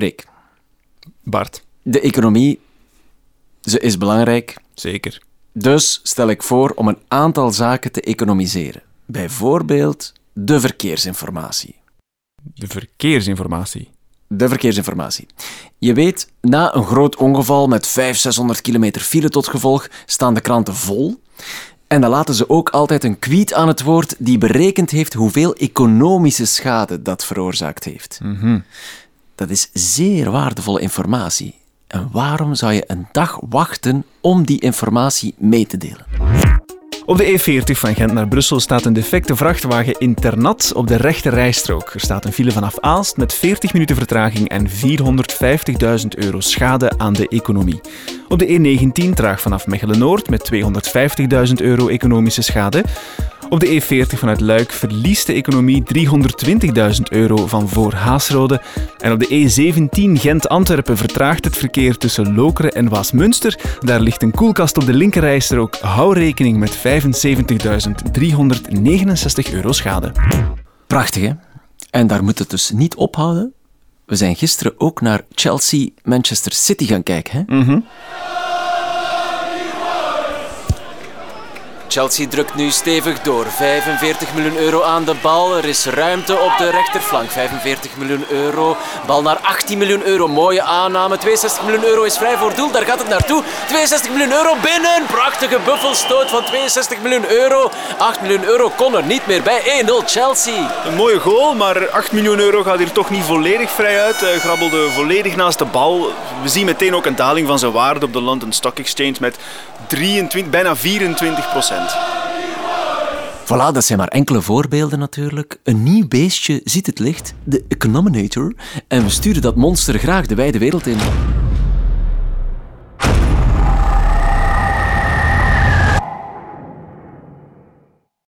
Freek, Bart, de economie, ze is belangrijk. zeker. Dus stel ik voor om een aantal zaken te economiseren. Bijvoorbeeld de verkeersinformatie. De verkeersinformatie. De verkeersinformatie. Je weet, na een groot ongeval met 500, 600 kilometer file tot gevolg staan de kranten vol. En dan laten ze ook altijd een tweet aan het woord die berekend heeft hoeveel economische schade dat veroorzaakt heeft. Dat is zeer waardevolle informatie. En waarom zou je een dag wachten om die informatie mee te delen? Op de E40 van Gent naar Brussel staat een defecte vrachtwagen internat op de rechte rijstrook. Er staat een file vanaf Aalst met 40 minuten vertraging en 450.000 euro schade aan de economie. Op de E19 traag vanaf Mechelen-Noord met 250.000 euro economische schade. Op de E40 vanuit Luik verliest de economie 320.000 euro van voor Haasrode. En op de E17 Gent-Antwerpen vertraagt het verkeer tussen Lokeren en Waasmunster. Daar ligt een koelkast op de linkerrijstrook. Hou rekening met 75.369 euro schade. Prachtig, hè? En daar moet het dus niet ophouden. We zijn gisteren ook naar Chelsea-Manchester City gaan kijken, hè? Chelsea drukt nu stevig door. 45 miljoen euro aan de bal. Er is ruimte op de rechterflank. 45 miljoen euro. Bal naar 18 miljoen euro. Mooie aanname. 62 miljoen euro is vrij voor doel. Daar gaat het naartoe. 62 miljoen euro binnen. Prachtige buffelstoot van 62 miljoen euro. 8 miljoen euro kon er niet meer bij. 1-0 Chelsea. Een mooie goal, maar 8 miljoen euro gaat hier toch niet volledig vrij uit. Grabbelde volledig naast de bal. We zien meteen ook een daling van zijn waarde op de London Stock Exchange met 23, bijna 24 procent. Voilà, dat zijn maar enkele voorbeelden natuurlijk. Een nieuw beestje ziet het licht, de Econominator, en we sturen dat monster graag de wijde wereld in.